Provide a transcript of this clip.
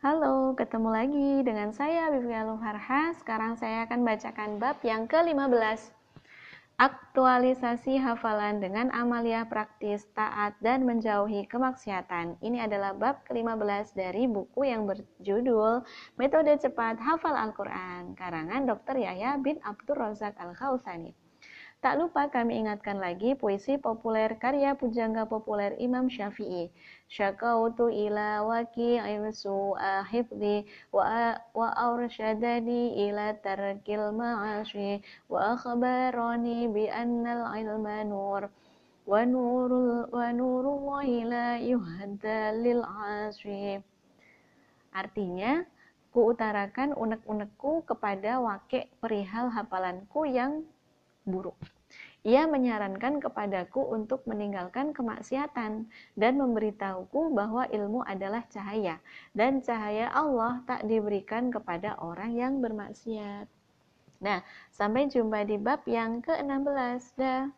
Halo, ketemu lagi dengan saya Bivia Luharha. Sekarang saya akan bacakan bab yang ke-15. Aktualisasi hafalan dengan amalia praktis, taat, dan menjauhi kemaksiatan. Ini adalah bab ke-15 dari buku yang berjudul Metode Cepat Hafal Al-Quran, karangan Dr. Yahya bin Abdul Razak Al-Khausani. Tak lupa kami ingatkan lagi puisi populer karya pujangga populer Imam Syafi'i. Syakautu ila waqi'in su'a hifdi wa, wa ila tarkil ma'ashi wa akhbarani bi annal ilma nur wa nurul wa la yuhadda lil asri. Artinya, kuutarakan unek-unekku kepada wakil perihal hafalanku yang buruk. Ia menyarankan kepadaku untuk meninggalkan kemaksiatan dan memberitahuku bahwa ilmu adalah cahaya dan cahaya Allah tak diberikan kepada orang yang bermaksiat. Nah, sampai jumpa di bab yang ke-16. Dah.